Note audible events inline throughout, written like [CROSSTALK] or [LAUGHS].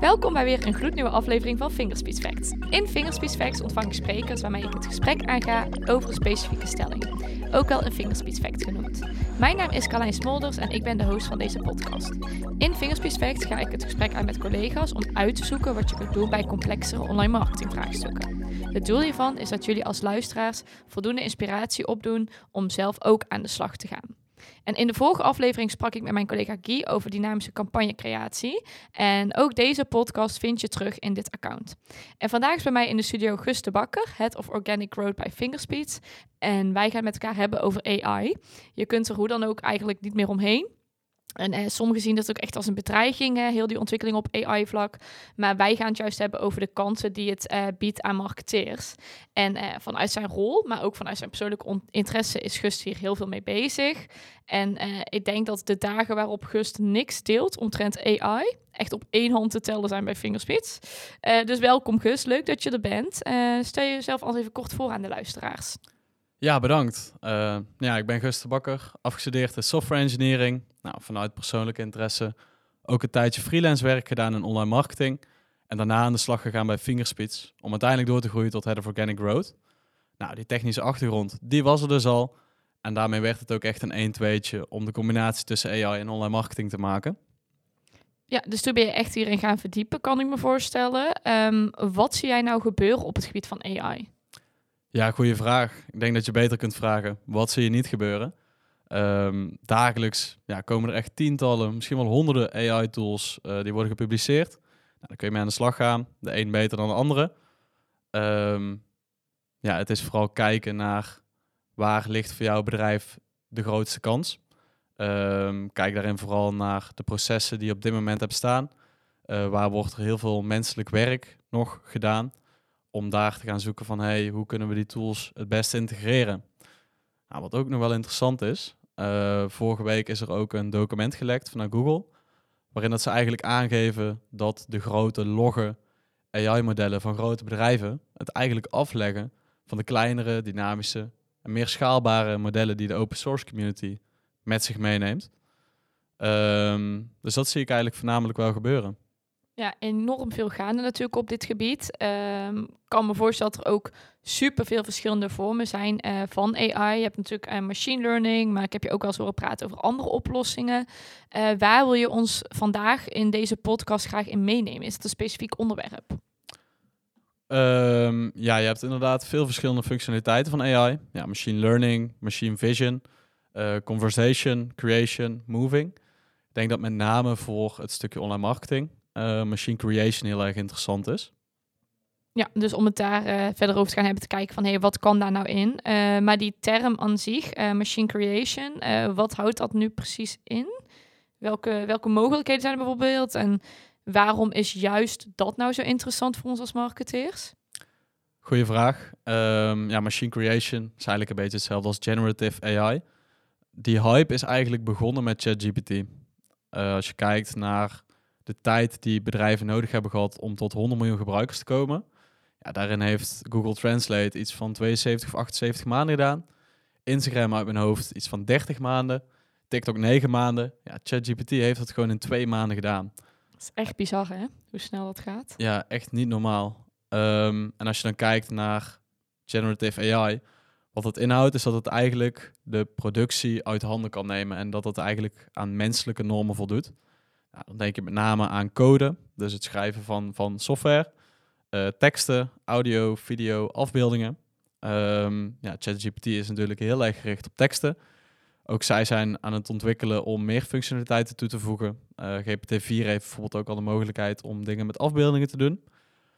Welkom bij weer een gloednieuwe aflevering van Fingerspeech Facts. In Fingerspeech Facts ontvang ik sprekers waarmee ik het gesprek aanga over een specifieke stelling. Ook wel een Fingerspeech Fact genoemd. Mijn naam is Carlijn Smolders en ik ben de host van deze podcast. In Fingerspeech Facts ga ik het gesprek aan met collega's om uit te zoeken wat je kunt doen bij complexere online marketingvraagstukken. Het doel hiervan is dat jullie als luisteraars voldoende inspiratie opdoen om zelf ook aan de slag te gaan. En in de vorige aflevering sprak ik met mijn collega Guy over dynamische campagnecreatie. En ook deze podcast vind je terug in dit account. En vandaag is bij mij in de studio Gus de Bakker, Head of Organic Growth bij Fingerspeed. En wij gaan met elkaar hebben over AI. Je kunt er hoe dan ook eigenlijk niet meer omheen. En eh, sommigen zien dat ook echt als een bedreiging, hè, heel die ontwikkeling op AI-vlak. Maar wij gaan het juist hebben over de kansen die het eh, biedt aan marketeers. En eh, vanuit zijn rol, maar ook vanuit zijn persoonlijke interesse, is Gust hier heel veel mee bezig. En eh, ik denk dat de dagen waarop Gust niks deelt omtrent AI, echt op één hand te tellen zijn bij Fingerspits. Eh, dus welkom Gust, leuk dat je er bent. Eh, stel jezelf als even kort voor aan de luisteraars. Ja, bedankt. Uh, ja, ik ben Gus de Bakker, afgestudeerd in software engineering. Nou, vanuit persoonlijke interesse ook een tijdje freelance werk gedaan in online marketing. En daarna aan de slag gegaan bij Fingerspits, om uiteindelijk door te groeien tot Head of Organic Growth. Nou, die technische achtergrond, die was er dus al. En daarmee werd het ook echt een 1-2'tje om de combinatie tussen AI en online marketing te maken. Ja, dus toen ben je echt hierin gaan verdiepen, kan ik me voorstellen. Um, wat zie jij nou gebeuren op het gebied van AI? Ja, goede vraag. Ik denk dat je beter kunt vragen, wat zie je niet gebeuren? Um, dagelijks ja, komen er echt tientallen, misschien wel honderden AI-tools uh, die worden gepubliceerd. Nou, dan kun je mee aan de slag gaan. De een beter dan de andere. Um, ja, het is vooral kijken naar waar ligt voor jouw bedrijf de grootste kans. Um, kijk daarin vooral naar de processen die je op dit moment hebt staan. Uh, waar wordt er heel veel menselijk werk nog gedaan? Om daar te gaan zoeken van hey, hoe kunnen we die tools het beste integreren? Nou, wat ook nog wel interessant is, uh, vorige week is er ook een document gelekt vanuit Google, waarin dat ze eigenlijk aangeven dat de grote logge AI-modellen van grote bedrijven het eigenlijk afleggen van de kleinere, dynamische en meer schaalbare modellen die de open source community met zich meeneemt. Um, dus dat zie ik eigenlijk voornamelijk wel gebeuren. Ja, enorm veel gaande natuurlijk op dit gebied. Ik um, kan me voorstellen dat er ook super veel verschillende vormen zijn uh, van AI. Je hebt natuurlijk uh, machine learning, maar ik heb je ook wel eens horen praten over andere oplossingen. Uh, waar wil je ons vandaag in deze podcast graag in meenemen? Is het een specifiek onderwerp? Um, ja, je hebt inderdaad veel verschillende functionaliteiten van AI. Ja, machine learning, machine vision, conversation, creation, moving. Ik denk dat met name voor het stukje online marketing uh, machine creation heel erg interessant is. Ja, dus om het daar uh, verder over te gaan hebben, te kijken van hé, hey, wat kan daar nou in? Uh, maar die term aan zich, machine creation, wat houdt dat nu precies in? Welke, welke mogelijkheden zijn er bijvoorbeeld? En waarom is juist dat nou zo interessant voor ons als marketeers? Goeie vraag. Um, ja, machine creation is eigenlijk een beetje hetzelfde als generative AI. Die hype is eigenlijk begonnen met ChatGPT. als je kijkt naar de tijd die bedrijven nodig hebben gehad om tot 100 miljoen gebruikers te komen. Ja, daarin heeft Google Translate iets van 72 of 78 maanden gedaan. Instagram uit mijn hoofd iets van 30 maanden. TikTok 9 maanden. Ja, ChatGPT heeft dat gewoon in twee maanden gedaan. Dat is echt bizar, hè? Hoe snel dat gaat. Ja, echt niet normaal. Um, en als je dan kijkt naar generative AI, wat het inhoudt, is dat het eigenlijk de productie uit handen kan nemen en dat het eigenlijk aan menselijke normen voldoet. Dan denk je met name aan code, dus het schrijven van, van software, uh, teksten, audio, video, afbeeldingen. Um, ja, ChatGPT is natuurlijk heel erg gericht op teksten. Ook zij zijn aan het ontwikkelen om meer functionaliteiten toe te voegen. Uh, GPT-4 heeft bijvoorbeeld ook al de mogelijkheid om dingen met afbeeldingen te doen.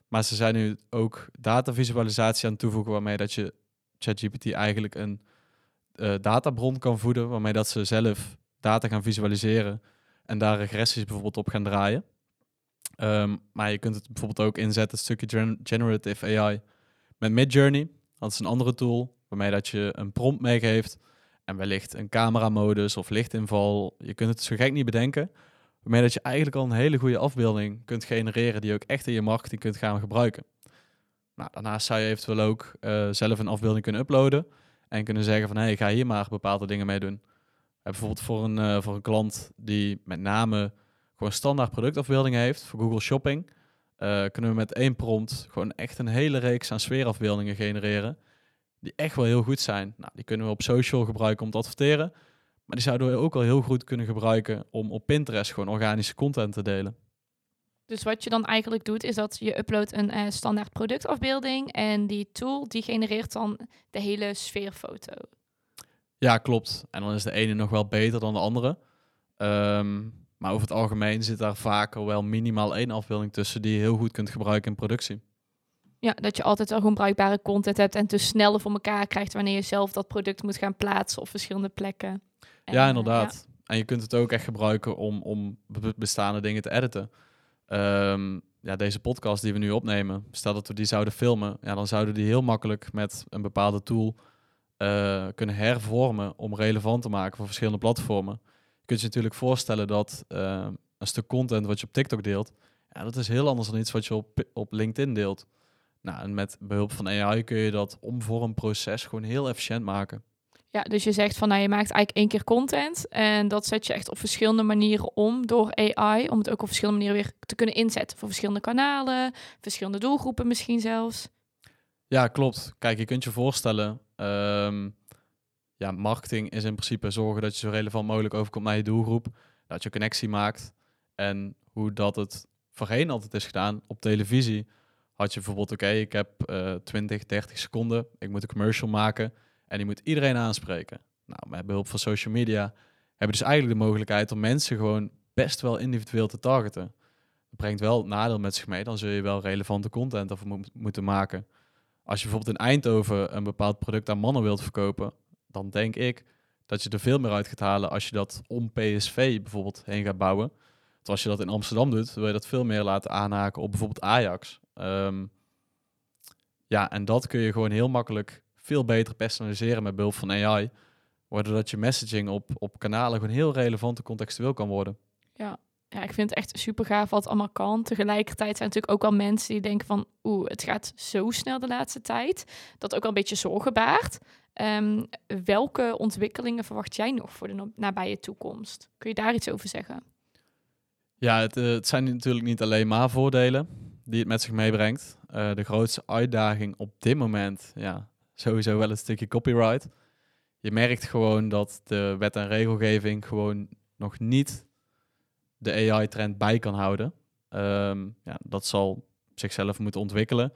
Maar ze zijn nu ook datavisualisatie aan het toevoegen, waarmee dat je ChatGPT eigenlijk een uh, databron kan voeden, waarmee dat ze zelf data gaan visualiseren en daar regressies bijvoorbeeld op gaan draaien. Um, maar je kunt het bijvoorbeeld ook inzetten, een stukje generative AI met Midjourney. Dat is een andere tool waarmee dat je een prompt meegeeft en wellicht een cameramodus of lichtinval. Je kunt het zo gek niet bedenken. Waarmee dat je eigenlijk al een hele goede afbeelding kunt genereren die je ook echt in je marketing kunt gaan gebruiken. Nou, daarnaast zou je eventueel ook uh, zelf een afbeelding kunnen uploaden en kunnen zeggen van hé, hey, ga hier maar bepaalde dingen mee doen bijvoorbeeld voor een, uh, voor een klant die met name gewoon standaard productafbeeldingen heeft voor Google Shopping, eh, kunnen we met één prompt gewoon echt een hele reeks aan sfeerafbeeldingen genereren. Die echt wel heel goed zijn. Nou, die kunnen we op social gebruiken om te adverteren. Maar die zouden we ook al heel goed kunnen gebruiken om op Pinterest gewoon organische content te delen. Dus wat je dan eigenlijk doet, is dat je uploadt een uh, standaard productafbeelding en die tool die genereert dan de hele sfeerfoto. Ja, klopt. En dan is de ene nog wel beter dan de andere. Ehm, maar over het algemeen zit daar vaker wel minimaal één afbeelding tussen die je heel goed kunt gebruiken in productie. Ja, dat je altijd wel gewoon bruikbare content hebt en dus sneller voor elkaar krijgt wanneer je zelf dat product moet gaan plaatsen op verschillende plekken. ja, eh, inderdaad. En je kunt het ook echt gebruiken om, om bestaande dingen te editen. Ehm, ja, deze podcast die we nu opnemen, stel dat we die zouden filmen, ja, dan zouden die heel makkelijk met een bepaalde tool uh, kunnen hervormen om relevant te maken voor verschillende platformen. Je kunt je natuurlijk voorstellen dat uh, een stuk content wat je op TikTok deelt, ja, dat is heel anders dan iets wat je op, op LinkedIn deelt. Nou, en met behulp van AI kun je dat omvormproces gewoon heel efficiënt maken. Ja, dus je zegt van nou, je maakt eigenlijk één keer content en dat zet je echt op verschillende manieren om door AI, om het ook op verschillende manieren weer te kunnen inzetten voor verschillende kanalen, verschillende doelgroepen misschien zelfs. Ja, klopt. Kijk, je kunt je voorstellen, um, ja, marketing is in principe zorgen dat je zo relevant mogelijk overkomt naar je doelgroep, dat je connectie maakt en hoe dat het voorheen altijd is gedaan op televisie. Had je bijvoorbeeld, oké, ik heb uh, 20, 30 seconden, ik moet een commercial maken en die moet iedereen aanspreken. Nou, met behulp van social media hebben we dus eigenlijk de mogelijkheid om mensen gewoon best wel individueel te targeten. Dat brengt wel nadeel met zich mee, dan zul je wel relevante content over mo moeten maken. Als je bijvoorbeeld in Eindhoven een bepaald product aan mannen wilt verkopen, dan denk ik dat je er veel meer uit gaat halen als je dat om PSV bijvoorbeeld heen gaat bouwen. Terwijl als je dat in Amsterdam doet, wil je dat veel meer laten aanhaken op bijvoorbeeld Ajax. Um, ja, en dat kun je gewoon heel makkelijk veel beter personaliseren met behulp van AI. Waardoor dat je messaging op, op kanalen gewoon heel relevant en contextueel kan worden. Ja. Ja, ik vind het echt super gaaf wat allemaal kan. Tegelijkertijd zijn natuurlijk ook wel mensen die denken van... oeh, het gaat zo snel de laatste tijd. Dat ook wel een beetje zorgen baart. Um, welke ontwikkelingen verwacht jij nog voor de nabije toekomst? Kun je daar iets over zeggen? Ja, het, uh, het zijn natuurlijk niet alleen maar voordelen die het met zich meebrengt. Uh, de grootste uitdaging op dit moment, ja, sowieso wel een stukje copyright. Je merkt gewoon dat de wet en regelgeving gewoon nog niet de AI-trend bij kan houden. Um, ja, dat zal zichzelf moeten ontwikkelen.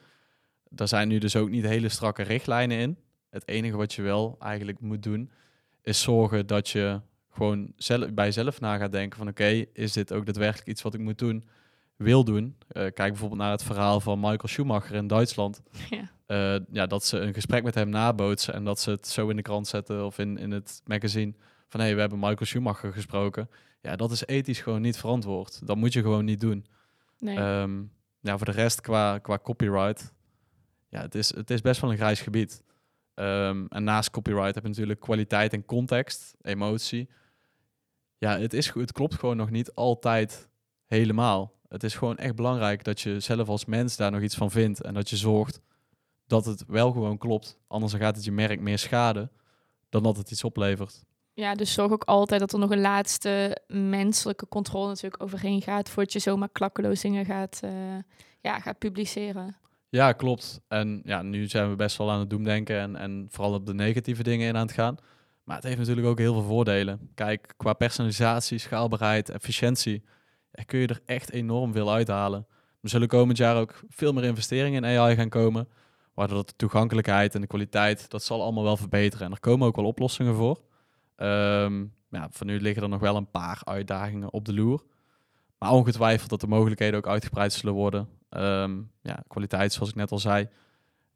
Daar zijn nu dus ook niet hele strakke richtlijnen in. Het enige wat je wel eigenlijk moet doen, is zorgen dat je gewoon zelf, bij jezelf na gaat denken van oké, is dit ook daadwerkelijk iets wat ik moet doen, wil doen? Uh, kijk bijvoorbeeld naar het verhaal van Michael Schumacher in Duitsland. [LAUGHS] Ja. Uh, ja, dat ze een gesprek met hem nabootsen en dat ze het zo in de krant zetten of in, in het magazine van hé, hey, we hebben Michael Schumacher gesproken. Ja, dat is ethisch gewoon niet verantwoord. Dat moet je gewoon niet doen. Nee. Um, ja, voor de rest qua, qua copyright, ja, het is, het is best wel een grijs gebied. Um, en naast copyright heb je natuurlijk kwaliteit en context, emotie. Ja, het, is, het klopt gewoon nog niet altijd helemaal. Het is gewoon echt belangrijk dat je zelf als mens daar nog iets van vindt en dat je zorgt dat het wel gewoon klopt. Anders gaat het je merk meer schade dan dat het iets oplevert. Ja, dus zorg ook altijd dat er nog een laatste menselijke controle natuurlijk overheen gaat, voordat je zomaar klakkeloos dingen gaat, uh, ja, gaat publiceren. Ja, klopt. En ja, nu zijn we best wel aan het doemdenken en, en vooral op de negatieve dingen in aan het gaan. Maar het heeft natuurlijk ook heel veel voordelen. Kijk, qua personalisatie, schaalbaarheid, efficiëntie, kun je er echt enorm veel uithalen. Er zullen komend jaar ook veel meer investeringen in AI gaan komen. Waardoor de toegankelijkheid en de kwaliteit, dat zal allemaal wel verbeteren. En er komen ook wel oplossingen voor. Um, ja, voor nu liggen er nog wel een paar uitdagingen op de loer. Maar ongetwijfeld dat de mogelijkheden ook uitgebreid zullen worden. Um, ja, kwaliteit, zoals ik net al zei.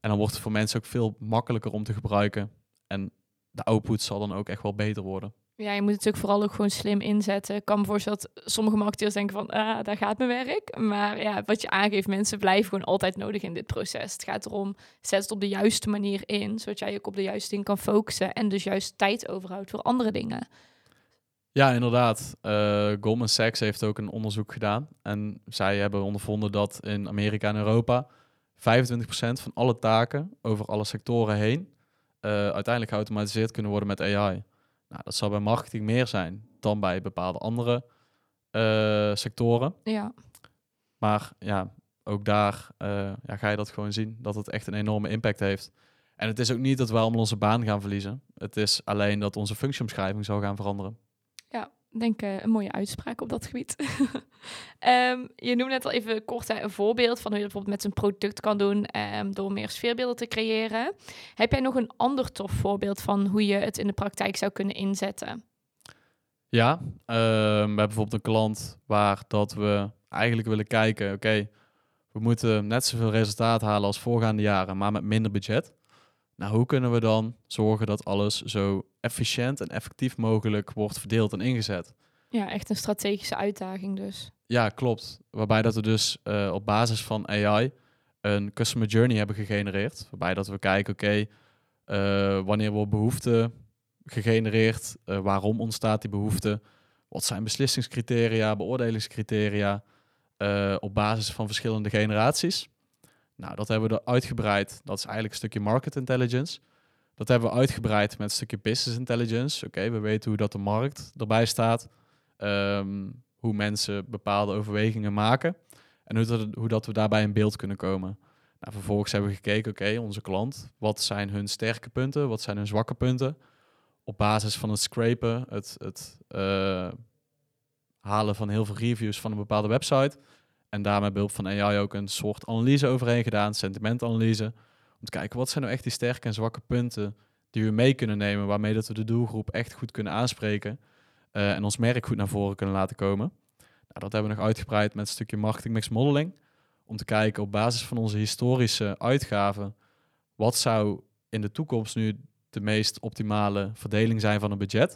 En dan wordt het voor mensen ook veel makkelijker om te gebruiken. En de output zal dan ook echt wel beter worden. Ja, je moet het natuurlijk vooral ook gewoon slim inzetten. Ik kan me voorstellen dat sommige marketeers denken van, ah, daar gaat mijn werk. Maar ja, wat je aangeeft, mensen blijven gewoon altijd nodig in dit proces. Het gaat erom, zet het op de juiste manier in, zodat jij ook op de juiste ding kan focussen en dus juist tijd overhoudt voor andere dingen. Ja, inderdaad. Uh, Goldman Sachs heeft ook een onderzoek gedaan. En zij hebben ondervonden dat in Amerika en Europa 25% van alle taken over alle sectoren heen uh, uiteindelijk geautomatiseerd kunnen worden met AI. Nou, dat zal bij marketing meer zijn dan bij bepaalde andere eh, sectoren. Ja. Maar ja, ook daar eh, ja, ga je dat gewoon zien, dat het echt een enorme impact heeft. En het is ook niet dat we allemaal onze baan gaan verliezen. Het is alleen dat onze functieomschrijving zal gaan veranderen. Denk eh, een mooie uitspraak op dat gebied. [LAUGHS] Ehm, je noemde net al even kort een voorbeeld van hoe je bijvoorbeeld met een product kan doen ehm, door meer sfeerbeelden te creëren. Heb jij nog een ander tof voorbeeld van hoe je het in de praktijk zou kunnen inzetten? Ja, ehm, we hebben bijvoorbeeld een klant waar dat we eigenlijk willen kijken, oké, we moeten net zoveel resultaat halen als voorgaande jaren, maar met minder budget. Nou, hoe kunnen we dan zorgen dat alles zo efficiënt en effectief mogelijk wordt verdeeld en ingezet? Ja, echt een strategische uitdaging dus. Ja, klopt. Waarbij dat we dus eh, op basis van AI een customer journey hebben gegenereerd. Waarbij dat we kijken, oké, eh, wanneer wordt behoefte gegenereerd? Uh, waarom ontstaat die behoefte? Wat zijn beslissingscriteria, beoordelingscriteria? op basis van verschillende generaties. Nou, dat hebben we uitgebreid. Dat is eigenlijk een stukje market intelligence. Dat hebben we uitgebreid met een stukje business intelligence. Oké, we weten hoe dat de markt erbij staat. Um, hoe mensen bepaalde overwegingen maken. En hoe dat, hoe dat we daarbij in beeld kunnen komen. Nou, vervolgens hebben we gekeken, oké, onze klant, wat zijn hun sterke punten, wat zijn hun zwakke punten? Op basis van het scrapen, het, het uh, halen van heel veel reviews van een bepaalde website, en daarmee behulp van AI ook een soort analyse overheen gedaan, sentimentanalyse. Om te kijken wat zijn nou echt die sterke en zwakke punten die we mee kunnen nemen, waarmee dat we de doelgroep echt goed kunnen aanspreken uh, en ons merk goed naar voren kunnen laten komen. Nou, dat hebben we nog uitgebreid met een stukje marketing mix modeling. Om te kijken op basis van onze historische uitgaven, wat zou in de toekomst nu de meest optimale verdeling zijn van een budget.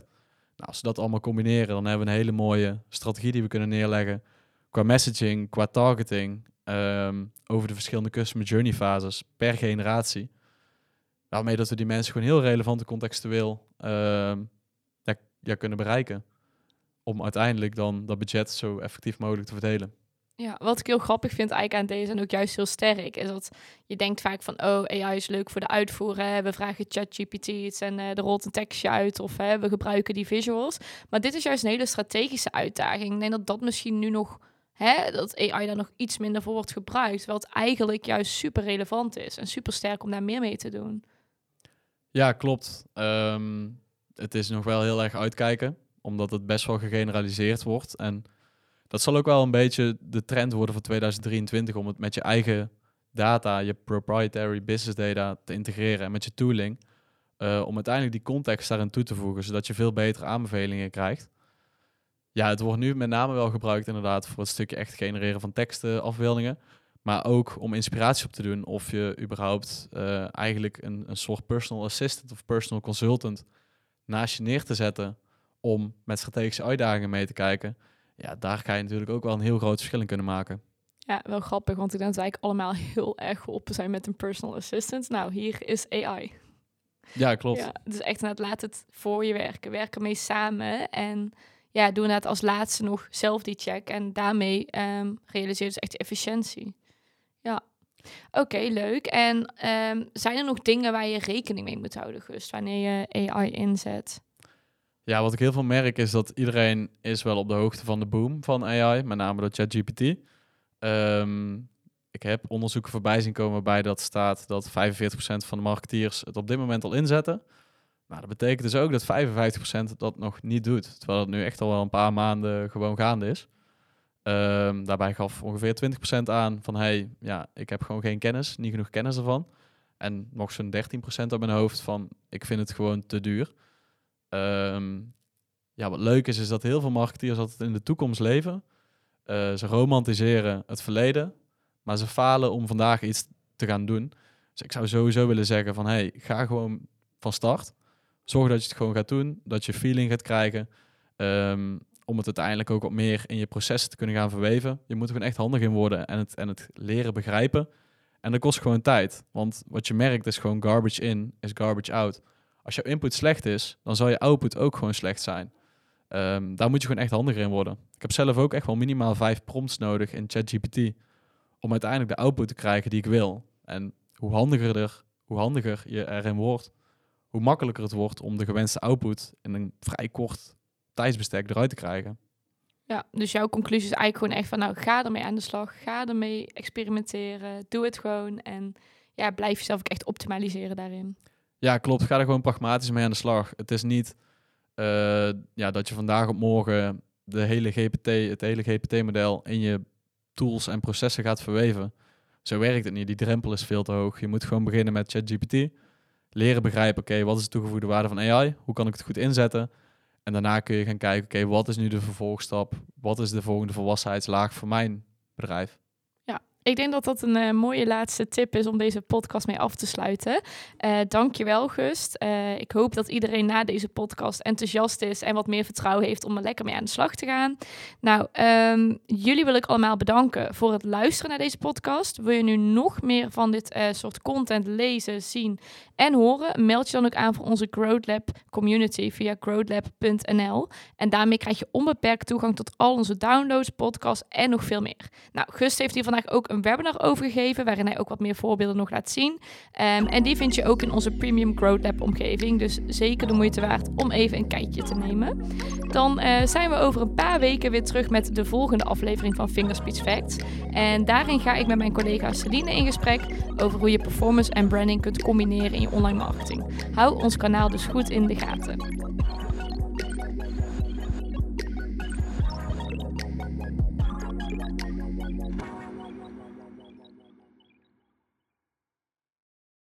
Nou, als we dat allemaal combineren, dan hebben we een hele mooie strategie die we kunnen neerleggen qua messaging, qua targeting, ehm, over de verschillende customer journey fases per generatie. Waarmee dat we die mensen gewoon heel relevant en contextueel uh, ja, kunnen bereiken. Om uiteindelijk dan dat budget zo effectief mogelijk te verdelen. Ja, wat ik heel grappig vind eigenlijk aan deze en ook juist heel sterk, is dat je denkt vaak van, oh, AI is leuk voor de uitvoeren. We vragen ChatGPT iets en uh, er rolt een tekstje uit of we gebruiken die visuals. Maar dit is juist een hele strategische uitdaging. Ik denk dat dat misschien nu nog hè, dat AI daar nog iets minder voor wordt gebruikt. Het eigenlijk juist super relevant is en super sterk om daar meer mee te doen. Ja, klopt. Ehm, het is nog wel heel erg uitkijken, omdat het best wel gegeneraliseerd wordt. En dat zal ook wel een beetje de trend worden voor 2023 om het met je eigen data, je proprietary business data te integreren en met je tooling. Uh, om uiteindelijk die context daarin toe te voegen, zodat je veel betere aanbevelingen krijgt. Ja, het wordt nu met name wel gebruikt inderdaad voor het stukje echt genereren van teksten, afbeeldingen. Maar ook om inspiratie op te doen of je überhaupt uh, eigenlijk een, een soort personal assistant of personal consultant naast je neer te zetten om met strategische uitdagingen mee te kijken. Ja, daar ga je natuurlijk ook wel een heel groot verschil in kunnen maken. Ja, wel grappig, want ik denk dat wij allemaal [LAUGHS] heel erg geholpen zijn met een personal assistant. Nou, hier is AI. Ja, klopt. Ja, dus echt, laat het voor je werken. Werken mee samen en ja, doe het als laatste nog zelf die check. En daarmee um, realiseer je dus echt efficiëntie. Ja. Oké, leuk. En um, zijn er nog dingen waar je rekening mee moet houden, Gust, wanneer je AI inzet? Ja, wat ik heel veel merk is dat iedereen is wel op de hoogte van de boom van AI, met name door ChatGPT. Um, ik heb onderzoeken voorbij zien komen waarbij dat staat dat 45% van de marketeers het op dit moment al inzetten. Maar dat betekent dus ook dat 55% dat nog niet doet. Terwijl het nu echt al wel een paar maanden gewoon gaande is. Um, daarbij gaf ongeveer 20% aan van hey, ja, ik heb gewoon geen kennis, niet genoeg kennis ervan. En nog zo'n 13% op mijn hoofd van ik vind het gewoon te duur. Um, ja, wat leuk is, is dat heel veel marketeers altijd in de toekomst leven. Uh, ze romantiseren het verleden, maar ze falen om vandaag iets te gaan doen. Dus ik zou sowieso willen zeggen van hey, ga gewoon van start. Zorg dat je het gewoon gaat doen, dat je feeling gaat krijgen. Um, om het uiteindelijk ook wat meer in je processen te kunnen gaan verweven. Je moet er gewoon echt handig in worden en het, en het leren begrijpen. En dat kost gewoon tijd. Want wat je merkt is gewoon garbage in is garbage out. Als jouw input slecht is, dan zal je output ook gewoon slecht zijn. Um, daar moet je gewoon echt handiger in worden. Ik heb zelf ook echt wel minimaal vijf prompts nodig in ChatGPT. Om uiteindelijk de output te krijgen die ik wil. En hoe handiger, er, hoe handiger je erin wordt, hoe makkelijker het wordt om de gewenste output in een vrij kort tijdsbestek eruit te krijgen. Ja, dus jouw conclusie is eigenlijk gewoon echt van, nou, ga ermee aan de slag, ga ermee experimenteren, doe het gewoon en ja, blijf jezelf ook echt optimaliseren daarin. Ja, klopt. Ga er gewoon pragmatisch mee aan de slag. Het is niet eh, ja, dat je vandaag op morgen de hele GPT, het hele GPT-model in je tools en processen gaat verweven. Zo werkt het niet. Die drempel is veel te hoog. Je moet gewoon beginnen met ChatGPT. Leren begrijpen, oké, wat is de toegevoegde waarde van AI? Hoe kan ik het goed inzetten? En daarna kun je gaan kijken, oké, wat is nu de vervolgstap? Wat is de volgende volwassenheidslaag voor mijn bedrijf? Ik denk dat dat een uh, mooie laatste tip is om deze podcast mee af te sluiten. Uh, dankjewel, Gust. Uh, ik hoop dat iedereen na deze podcast enthousiast is en wat meer vertrouwen heeft om er lekker mee aan de slag te gaan. Nou, um, jullie wil ik allemaal bedanken voor het luisteren naar deze podcast. Wil je nu nog meer van dit soort content lezen, zien en horen? Meld je dan ook aan voor onze Growth Lab community via growthlab.nl. En daarmee krijg je onbeperkt toegang tot al onze downloads, podcasts en nog veel meer. Nou, Gust heeft hier vandaag ook een webinar over gegeven, waarin hij ook wat meer voorbeelden nog laat zien. Um, en die vind je ook in onze Premium Growth Lab omgeving. Dus zeker de moeite waard om even een kijkje te nemen. Dan uh, zijn we over een paar weken weer terug met de volgende aflevering van Fingerspeech Facts. En daarin ga ik met mijn collega Celine in gesprek over hoe je performance en branding kunt combineren in je online marketing. Hou ons kanaal dus goed in de gaten.